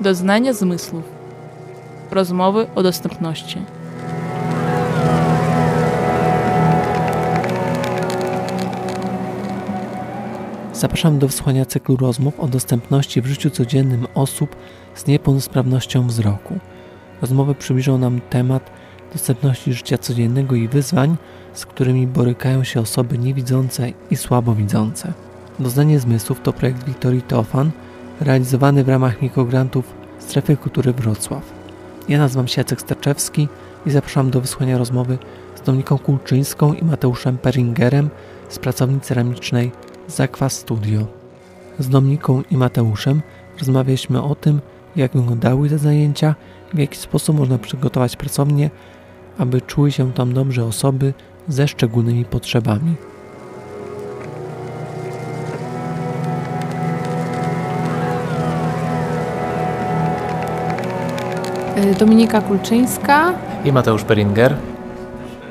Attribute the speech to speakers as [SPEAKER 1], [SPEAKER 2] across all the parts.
[SPEAKER 1] Doznania zmysłów. Rozmowy o dostępności.
[SPEAKER 2] Zapraszam do wysłuchania cyklu rozmów o dostępności w życiu codziennym osób z niepełnosprawnością wzroku. Rozmowy przybliżą nam temat dostępności życia codziennego i wyzwań, z którymi borykają się osoby niewidzące i słabowidzące. Doznanie zmysłów to projekt Wiktorii Teofan, realizowany w ramach mikrograntów Strefy Kultury Wrocław. Ja nazywam się Jacek Starczewski i zapraszam do wysłuchania rozmowy z Dominiką Kulczyńską i Mateuszem Peringerem z pracowni ceramicznej Zakwas Studio. Z Dominiką i Mateuszem rozmawialiśmy o tym, jak wyglądały te zajęcia, w jaki sposób można przygotować pracownię, aby czuły się tam dobrze osoby ze szczególnymi potrzebami.
[SPEAKER 3] Dominika Kulczyńska
[SPEAKER 4] i Mateusz Peringer.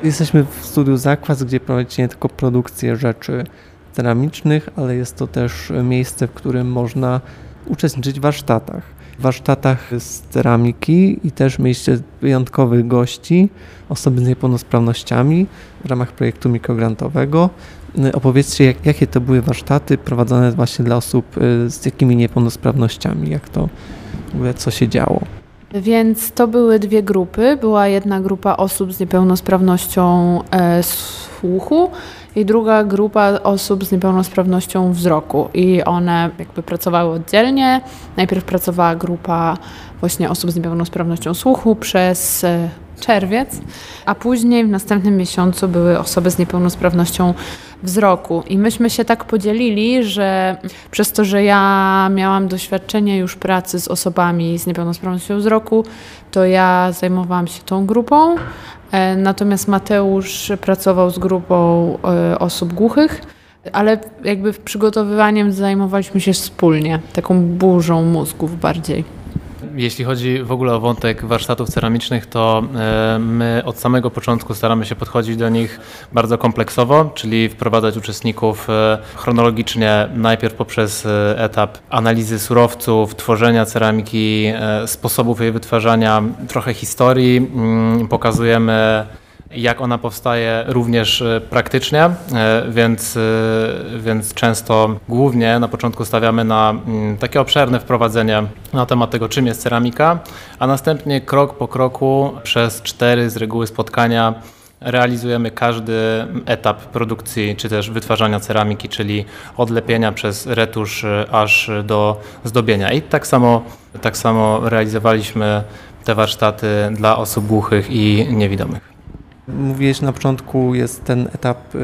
[SPEAKER 2] Jesteśmy w studiu Zakwas, gdzie prowadzicie nie tylko produkcję rzeczy ceramicznych, ale jest to też miejsce, w którym można uczestniczyć w warsztatach. W warsztatach z ceramiki i też mieliście wyjątkowych gości, osoby z niepełnosprawnościami w ramach projektu mikrograntowego. Opowiedzcie, jak, jakie to były warsztaty prowadzone właśnie dla osób y, z jakimi niepełnosprawnościami, jak to w ogóle co się działo.
[SPEAKER 3] Więc to były dwie grupy. Była jedna grupa osób z niepełnosprawnością e, słuchu i druga grupa osób z niepełnosprawnością wzroku. I one jakby pracowały oddzielnie. Najpierw pracowała grupa właśnie osób z niepełnosprawnością słuchu przez e, czerwiec, a później w następnym miesiącu były osoby z niepełnosprawnością wzroku. I myśmy się tak podzielili, że przez to, że ja miałam doświadczenie już pracy z osobami z niepełnosprawnością wzroku, to ja zajmowałam się tą grupą. E, natomiast Mateusz pracował z grupą e, osób głuchych, ale jakby przygotowywaniem zajmowaliśmy się wspólnie, taką burzą mózgów bardziej.
[SPEAKER 4] Jeśli chodzi w ogóle o wątek warsztatów ceramicznych, to e, my od samego początku staramy się podchodzić do nich bardzo kompleksowo, czyli wprowadzać uczestników e, chronologicznie, najpierw poprzez e, etap analizy surowców, tworzenia ceramiki, sposobów jej wytwarzania, trochę historii. Mm, pokazujemy jak ona powstaje również e, praktycznie, e, więc, e, więc często głównie na początku stawiamy na mm, takie obszerne wprowadzenie na temat tego, czym jest ceramika, a następnie krok po kroku przez cztery z reguły spotkania realizujemy każdy etap produkcji czy też wytwarzania ceramiki, czyli od lepienia przez retusz aż do zdobienia. I tak samo, tak samo realizowaliśmy te warsztaty dla osób głuchych i niewidomych.
[SPEAKER 2] Mówiłeś na początku, jest ten etap y,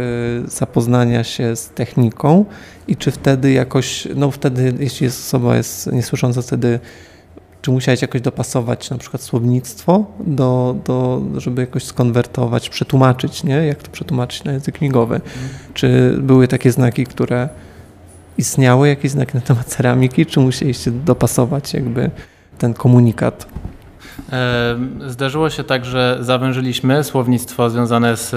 [SPEAKER 2] zapoznania się z techniką i czy wtedy jakoś, no wtedy, jeśli jest osoba jest niesłysząca, wtedy czy musiałeś jakoś dopasować na przykład słownictwo, do, do, żeby jakoś skonwertować, przetłumaczyć, nie? jak to przetłumaczyć na język migowy? Czy były takie znaki, które istniały, jakieś znaki na temat ceramiki, czy musieliście dopasować jakby ten komunikat?
[SPEAKER 4] Zdarzyło się tak, że zawężyliśmy słownictwo związane z,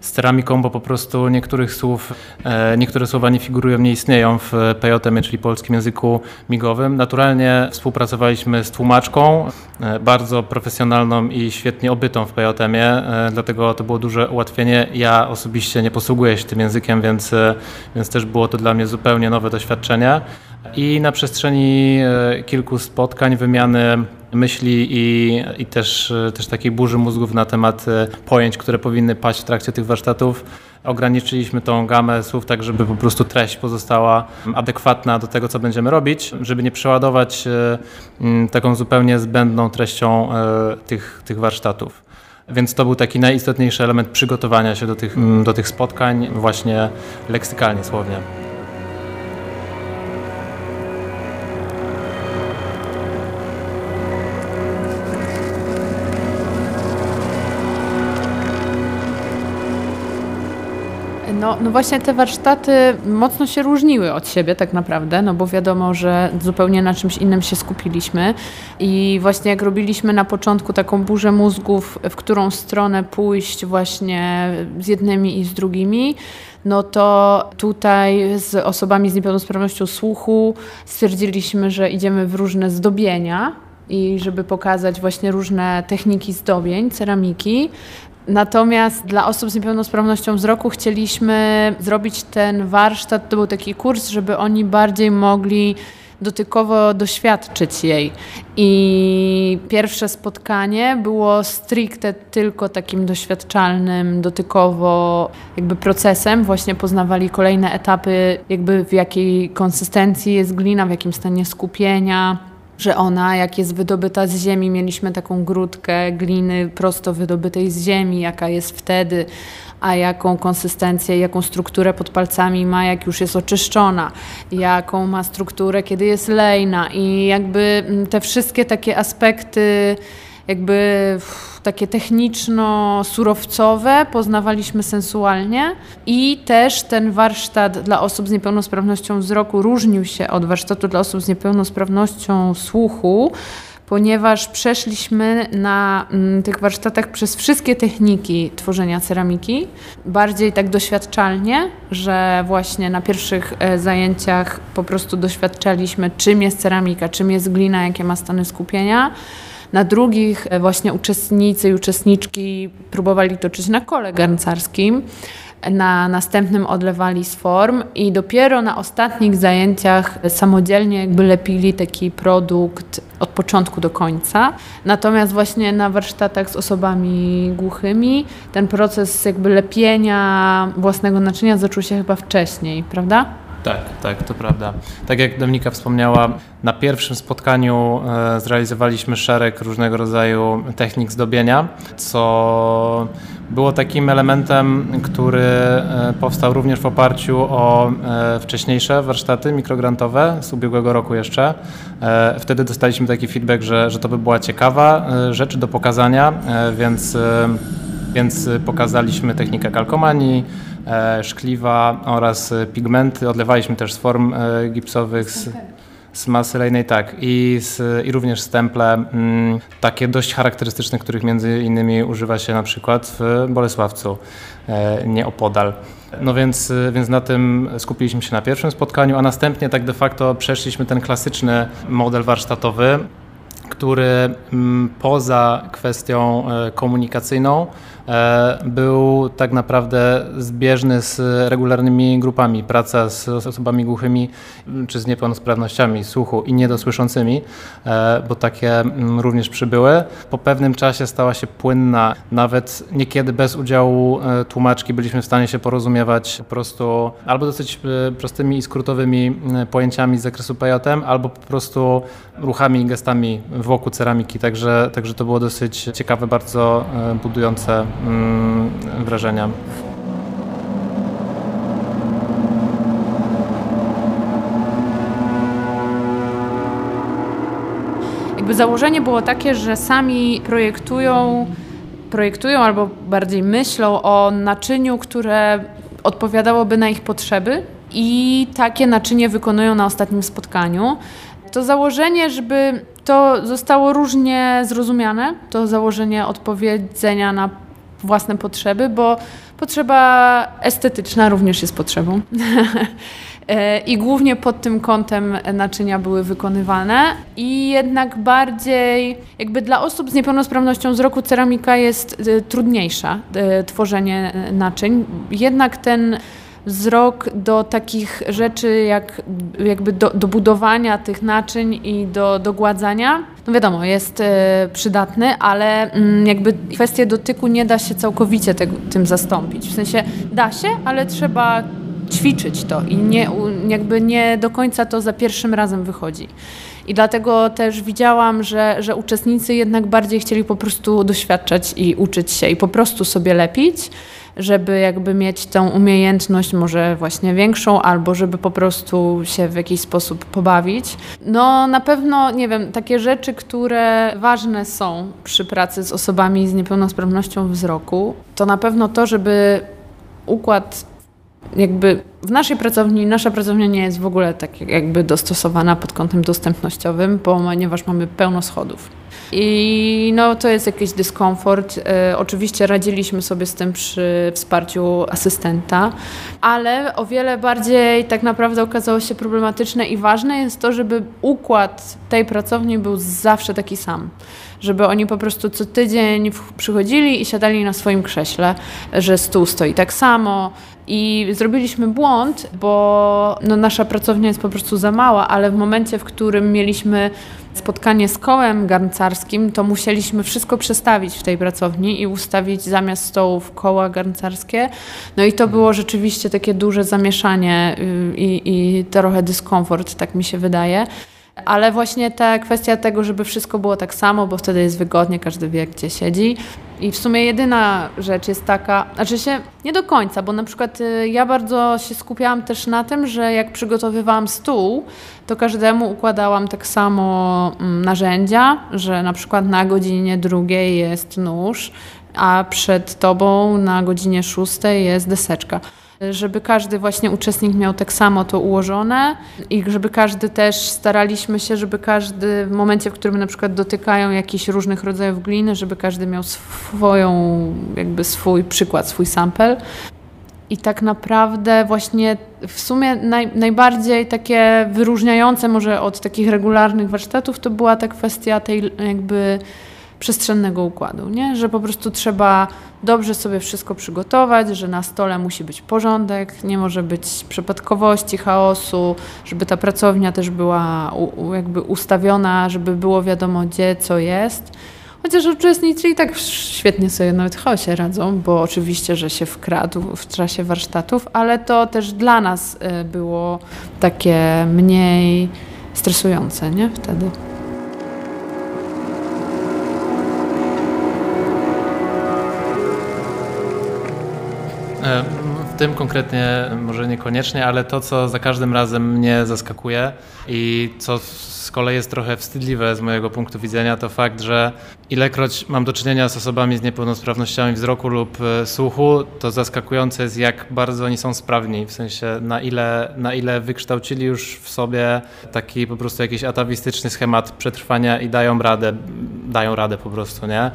[SPEAKER 4] z ceramiką, bo po prostu niektórych słów, e, niektóre słowa nie figurują, nie istnieją w PJM, czyli polskim języku migowym. Naturalnie współpracowaliśmy z tłumaczką, e, bardzo profesjonalną i świetnie obytą w e, dlatego to było duże ułatwienie. Ja osobiście nie posługuję się tym językiem, więc, więc też było to dla mnie zupełnie nowe doświadczenie. I na przestrzeni kilku spotkań, wymiany myśli i, i też, też takiej burzy mózgów na temat e, pojęć, które powinny paść w trakcie tych warsztatów. Ograniczyliśmy tą gamę słów tak, żeby po prostu treść pozostała adekwatna do tego, co będziemy robić, żeby nie przeładować e, taką zupełnie zbędną treścią e, tych, tych warsztatów. Więc to był taki najistotniejszy element przygotowania się do tych, do tych spotkań, właśnie leksykalnie, słownie.
[SPEAKER 3] No, no właśnie te warsztaty mocno się różniły od siebie tak naprawdę, no bo wiadomo, że zupełnie na czymś innym się skupiliśmy i właśnie jak robiliśmy na początku taką burzę mózgów, w którą stronę pójść właśnie z jednymi i z drugimi, no to tutaj z osobami z niepełnosprawnością słuchu stwierdziliśmy, że idziemy w różne zdobienia i żeby pokazać właśnie różne techniki zdobień, ceramiki. Natomiast dla osób z niepełnosprawnością wzroku chcieliśmy zrobić ten warsztat, to był taki kurs, żeby oni bardziej mogli dotykowo doświadczyć jej. I pierwsze spotkanie było stricte tylko takim doświadczalnym, dotykowo jakby procesem. Właśnie poznawali kolejne etapy, jakby w jakiej konsystencji jest glina, w jakim stanie skupienia że ona, jak jest wydobyta z ziemi, mieliśmy taką grudkę gliny prosto wydobytej z ziemi, jaka jest wtedy, a jaką konsystencję, jaką strukturę pod palcami ma, jak już jest oczyszczona, jaką ma strukturę, kiedy jest lejna. I jakby mm, te wszystkie takie aspekty jakby takie techniczno-surowcowe poznawaliśmy sensualnie i też ten warsztat dla osób z niepełnosprawnością wzroku różnił się od warsztatu dla osób z niepełnosprawnością słuchu, ponieważ przeszliśmy na mm, tych warsztatach przez wszystkie techniki tworzenia ceramiki, bardziej tak doświadczalnie, że właśnie na pierwszych e, zajęciach po prostu doświadczaliśmy, czym jest ceramika, czym jest glina, jakie ma stany skupienia. Na drugich e, właśnie uczestnicy i uczestniczki próbowali toczyć na kole garncarskim na następnym odlewali z form i dopiero na ostatnich zajęciach samodzielnie jakby lepili taki produkt od początku do końca. Natomiast właśnie na warsztatach z osobami głuchymi ten proces jakby lepienia własnego naczynia zaczął się chyba wcześniej, prawda?
[SPEAKER 4] Tak, tak, to prawda. Tak jak Dominika wspomniała, na pierwszym spotkaniu e, zrealizowaliśmy szereg różnego rodzaju technik zdobienia, co było takim elementem, który e, powstał również w oparciu o e, wcześniejsze warsztaty mikrograntowe z ubiegłego roku jeszcze. Wtedy dostaliśmy taki feedback, że, że to by była ciekawa rzecz do pokazania, więc, więc pokazaliśmy technikę kalkomanii, szkliwa oraz pigmenty. Odlewaliśmy też z form e, gipsowych, z, z masy lejnej, tak, i, z, i również stemple, mm, takie dość charakterystyczne, których między innymi używa się na przykład w Bolesławcu, e, nieopodal. No więc, więc na tym skupiliśmy się na pierwszym spotkaniu, a następnie tak de facto przeszliśmy ten klasyczny model warsztatowy, który mm, poza kwestią komunikacyjną E, był tak naprawdę zbieżny z regularnymi grupami. Praca z osobami głuchymi czy z niepełnosprawnościami słuchu i niedosłyszącymi, e, bo takie mm, również przybyły. Po pewnym czasie stała się płynna, nawet niekiedy bez udziału e, tłumaczki byliśmy w stanie się porozumiewać po prostu albo dosyć prostymi i skrótowymi pojęciami z zakresu PJM, albo po prostu ruchami i gestami wokół ceramiki, także, także to było dosyć ciekawe, bardzo budujące mm, wrażenia.
[SPEAKER 3] Jakby założenie było takie, że sami projektują, projektują albo bardziej myślą o naczyniu, które odpowiadałoby na ich potrzeby i takie naczynie wykonują na ostatnim spotkaniu. To założenie, żeby to zostało różnie zrozumiane, to założenie odpowiedzenia na własne potrzeby, bo potrzeba estetyczna również jest potrzebą. E, I głównie pod tym kątem naczynia były wykonywane. I jednak bardziej, jakby dla osób z niepełnosprawnością wzroku ceramika jest e, trudniejsza, e, tworzenie naczyń. Jednak ten wzrok do takich rzeczy jak jakby do, do budowania tych naczyń i do, do gładzania, no wiadomo, jest e, przydatny, ale mm, jakby kwestię dotyku nie da się całkowicie tym zastąpić. W sensie da się, ale trzeba ćwiczyć to i nie, jakby nie do końca to za pierwszym razem wychodzi. I dlatego też widziałam, że, że uczestnicy jednak bardziej chcieli po prostu doświadczać i uczyć się i po prostu sobie lepić żeby jakby mieć tą umiejętność może właśnie większą, albo żeby po prostu się w jakiś sposób pobawić. No na pewno, nie wiem, takie rzeczy, które ważne są przy pracy z osobami z niepełnosprawnością wzroku, to na pewno to, żeby układ jakby w naszej pracowni, nasza pracownia nie jest w ogóle tak jakby dostosowana pod kątem dostępnościowym, ponieważ mamy pełno schodów. I no, to jest jakiś dyskomfort. E, oczywiście radziliśmy sobie z tym przy wsparciu asystenta, ale o wiele bardziej tak naprawdę okazało się problematyczne i ważne jest to, żeby układ tej pracowni był zawsze taki sam żeby oni po prostu co tydzień przychodzili i siadali na swoim krześle, że stół stoi tak samo. I zrobiliśmy błąd, bo no, nasza pracownia jest po prostu za mała, ale w momencie, w którym mieliśmy spotkanie z kołem garncarskim, to musieliśmy wszystko przestawić w tej pracowni i ustawić zamiast stołów koła garncarskie. No i to było rzeczywiście takie duże zamieszanie y, i, i trochę dyskomfort, tak mi się wydaje. Ale właśnie ta kwestia tego, żeby wszystko było tak samo, bo wtedy jest wygodnie, każdy wie, gdzie siedzi. I w sumie jedyna rzecz jest taka, znaczy się nie do końca, bo na przykład y, ja bardzo się skupiałam też na tym, że jak przygotowywałam stół, to każdemu układałam tak samo mm, narzędzia, że na przykład na godzinie drugiej jest nóż, a przed tobą na godzinie szóstej jest deseczka żeby każdy właśnie uczestnik miał tak samo to ułożone i żeby każdy też staraliśmy się, żeby każdy w momencie, w którym na przykład dotykają jakichś różnych rodzajów gliny, żeby każdy miał swoją, jakby swój przykład, swój sample. I tak naprawdę właśnie w sumie naj, najbardziej takie wyróżniające może od takich regularnych warsztatów to była ta kwestia tej jakby przestrzennego układu, nie? że po prostu trzeba dobrze sobie wszystko przygotować, że na stole musi być porządek, nie może być przypadkowości, chaosu, żeby ta pracownia też była jakby ustawiona, żeby było wiadomo gdzie, co jest. Chociaż uczestnicy i tak świetnie sobie nawet chaosie radzą, bo oczywiście, że się wkradł w czasie warsztatów, ale to też dla nas y, było takie mniej stresujące, nie? Wtedy.
[SPEAKER 4] W tym konkretnie może niekoniecznie, ale to, co za każdym razem mnie zaskakuje i co z kolei jest trochę wstydliwe z mojego punktu widzenia, to fakt, że ilekroć mam do czynienia z osobami z niepełnosprawnościami wzroku lub e, słuchu, to zaskakujące jest, jak bardzo oni są sprawni, w sensie na ile, na ile wykształcili już w sobie taki po prostu jakiś atawistyczny schemat przetrwania i dają radę, dają radę po prostu, nie?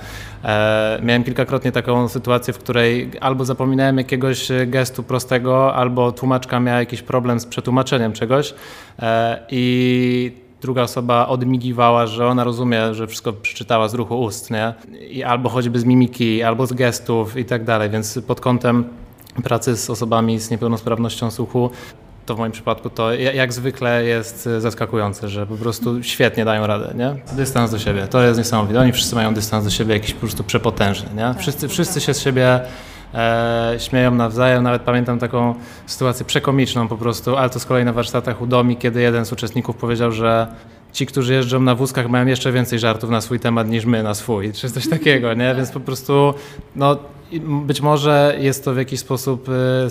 [SPEAKER 4] E, miałem kilkakrotnie taką sytuację, w której albo zapominałem jakiegoś gestu prostego, albo tłumaczka miała jakiś problem z przetłumaczeniem czegoś e, i druga osoba odmigiwała, że ona rozumie, że wszystko przeczytała z ruchu ust, nie? I albo choćby z mimiki, albo z gestów i tak dalej, więc pod kątem pracy z osobami z niepełnosprawnością słuchu to w moim przypadku to jak zwykle jest zaskakujące, że po prostu świetnie dają radę, nie? Dystans do siebie, to jest niesamowite. Oni wszyscy mają dystans do siebie jakiś po prostu przepotężny, nie? Tak, wszyscy, wszyscy się z siebie e, śmieją nawzajem. Nawet pamiętam taką sytuację przekomiczną po prostu, ale to z kolei na warsztatach u Domi, kiedy jeden z uczestników powiedział, że ci, którzy jeżdżą na wózkach mają jeszcze więcej żartów na swój temat niż my na swój, czy coś takiego, nie? Więc po prostu no, być może jest to w jakiś sposób y,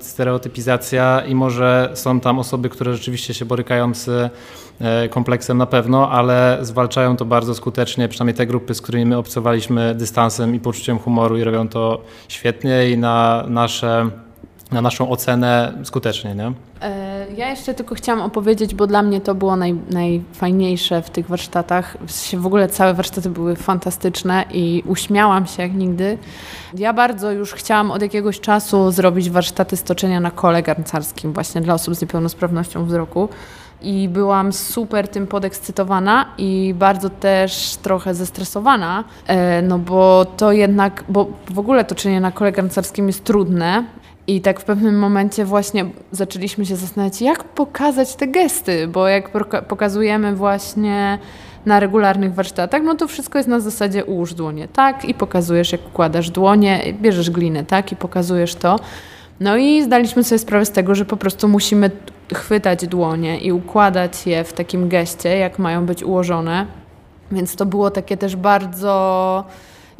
[SPEAKER 4] stereotypizacja i może są tam osoby, które rzeczywiście się borykają z y, kompleksem na pewno, ale zwalczają to bardzo skutecznie, przynajmniej te grupy, z którymi my obcowaliśmy dystansem i poczuciem humoru i robią to świetnie i na nasze na naszą ocenę skutecznie, nie?
[SPEAKER 3] Ja jeszcze tylko chciałam opowiedzieć, bo dla mnie to było naj, najfajniejsze w tych warsztatach. W ogóle całe warsztaty były fantastyczne i uśmiałam się jak nigdy. Ja bardzo już chciałam od jakiegoś czasu zrobić warsztaty stoczenia na kole garncarskim właśnie dla osób z niepełnosprawnością wzroku i byłam super tym podekscytowana i bardzo też trochę zestresowana, e, no bo to jednak, bo w ogóle toczenie na kole garncarskim jest trudne, i tak w pewnym momencie właśnie zaczęliśmy się zastanawiać, jak pokazać te gesty, bo jak pokazujemy właśnie na regularnych warsztatach, no to wszystko jest na zasadzie ułóż dłonie, tak? I pokazujesz, jak układasz dłonie, bierzesz glinę, tak? I pokazujesz to. No i zdaliśmy sobie sprawę z tego, że po prostu musimy chwytać dłonie i układać je w takim geście, jak mają być ułożone. Więc to było takie też bardzo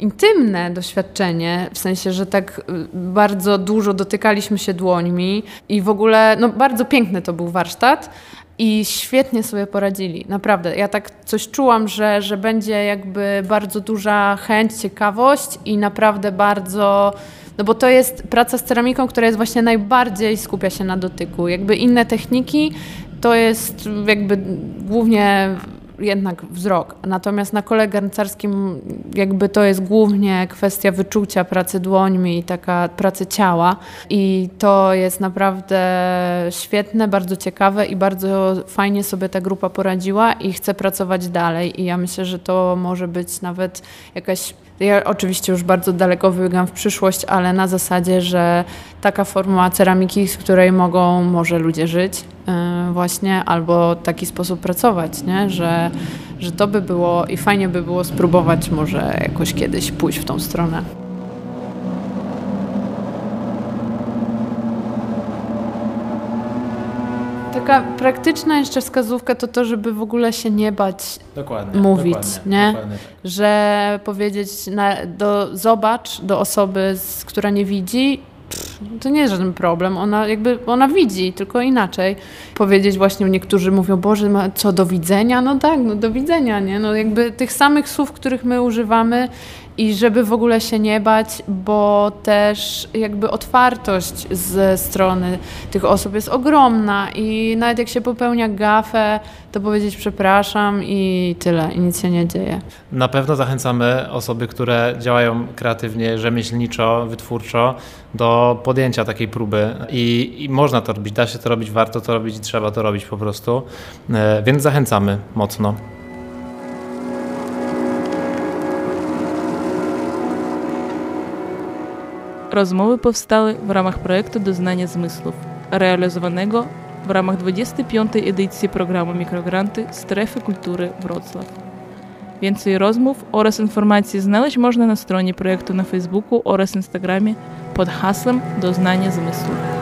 [SPEAKER 3] intymne doświadczenie, w sensie, że tak y, bardzo dużo dotykaliśmy się dłońmi i w ogóle no, bardzo piękny to był warsztat. i świetnie sobie poradzili. Naprawdę. Ja tak coś czułam, że, że będzie jakby bardzo duża chęć, ciekawość i naprawdę bardzo. No bo to jest praca z ceramiką, która jest właśnie najbardziej skupia się na dotyku. Jakby inne techniki to jest jakby głównie jednak wzrok. Natomiast na kole garncarskim jakby to jest głównie kwestia wyczucia pracy dłońmi i taka pracy ciała i to jest naprawdę świetne, bardzo ciekawe i bardzo fajnie sobie ta grupa poradziła i chce pracować dalej i ja myślę, że to może być nawet jakaś ja oczywiście już bardzo daleko wybiegam w przyszłość, ale na zasadzie, że taka forma ceramiki, z której mogą może ludzie żyć yy, właśnie, albo taki sposób pracować, nie? Że, że to by było i fajnie by było spróbować może jakoś kiedyś pójść w tą stronę. Taka praktyczna jeszcze wskazówka to to, żeby w ogóle się nie bać
[SPEAKER 4] Dokładnie,
[SPEAKER 3] mówić,
[SPEAKER 4] dokładnie,
[SPEAKER 3] nie?
[SPEAKER 4] Dokładnie tak.
[SPEAKER 3] że powiedzieć na, do, zobacz do osoby, z, która nie widzi, pff, to nie jest żaden problem. Ona jakby ona widzi, tylko inaczej. Powiedzieć właśnie, niektórzy mówią, Boże, ma- co do widzenia? No tak, no do widzenia, nie? No jakby tych samych słów, których my używamy i żeby w ogóle się nie bać, bo też jakby otwartość ze strony tych osób jest ogromna i nawet jak się popełnia gafę, to powiedzieć przepraszam i tyle, i nic się nie dzieje.
[SPEAKER 4] Na pewno zachęcamy osoby, które działają kreatywnie, rzemieślniczo, wytwórczo do podjęcia takiej próby I, i można to robić, da się to robić, warto to robić trzeba to robić po prostu, E, więc zachęcamy mocno.
[SPEAKER 1] Rozmowy powstały w ramach projektu Doznania Zmysłów, realizowanego w ramach 25. edycji programu Mikrogranty Strefy Kultury Wrocław. Więcej rozmów oraz informacji znaleźć można na stronie projektu na Facebooku oraz Instagramie pod hasłem Doznanie Zmysłów.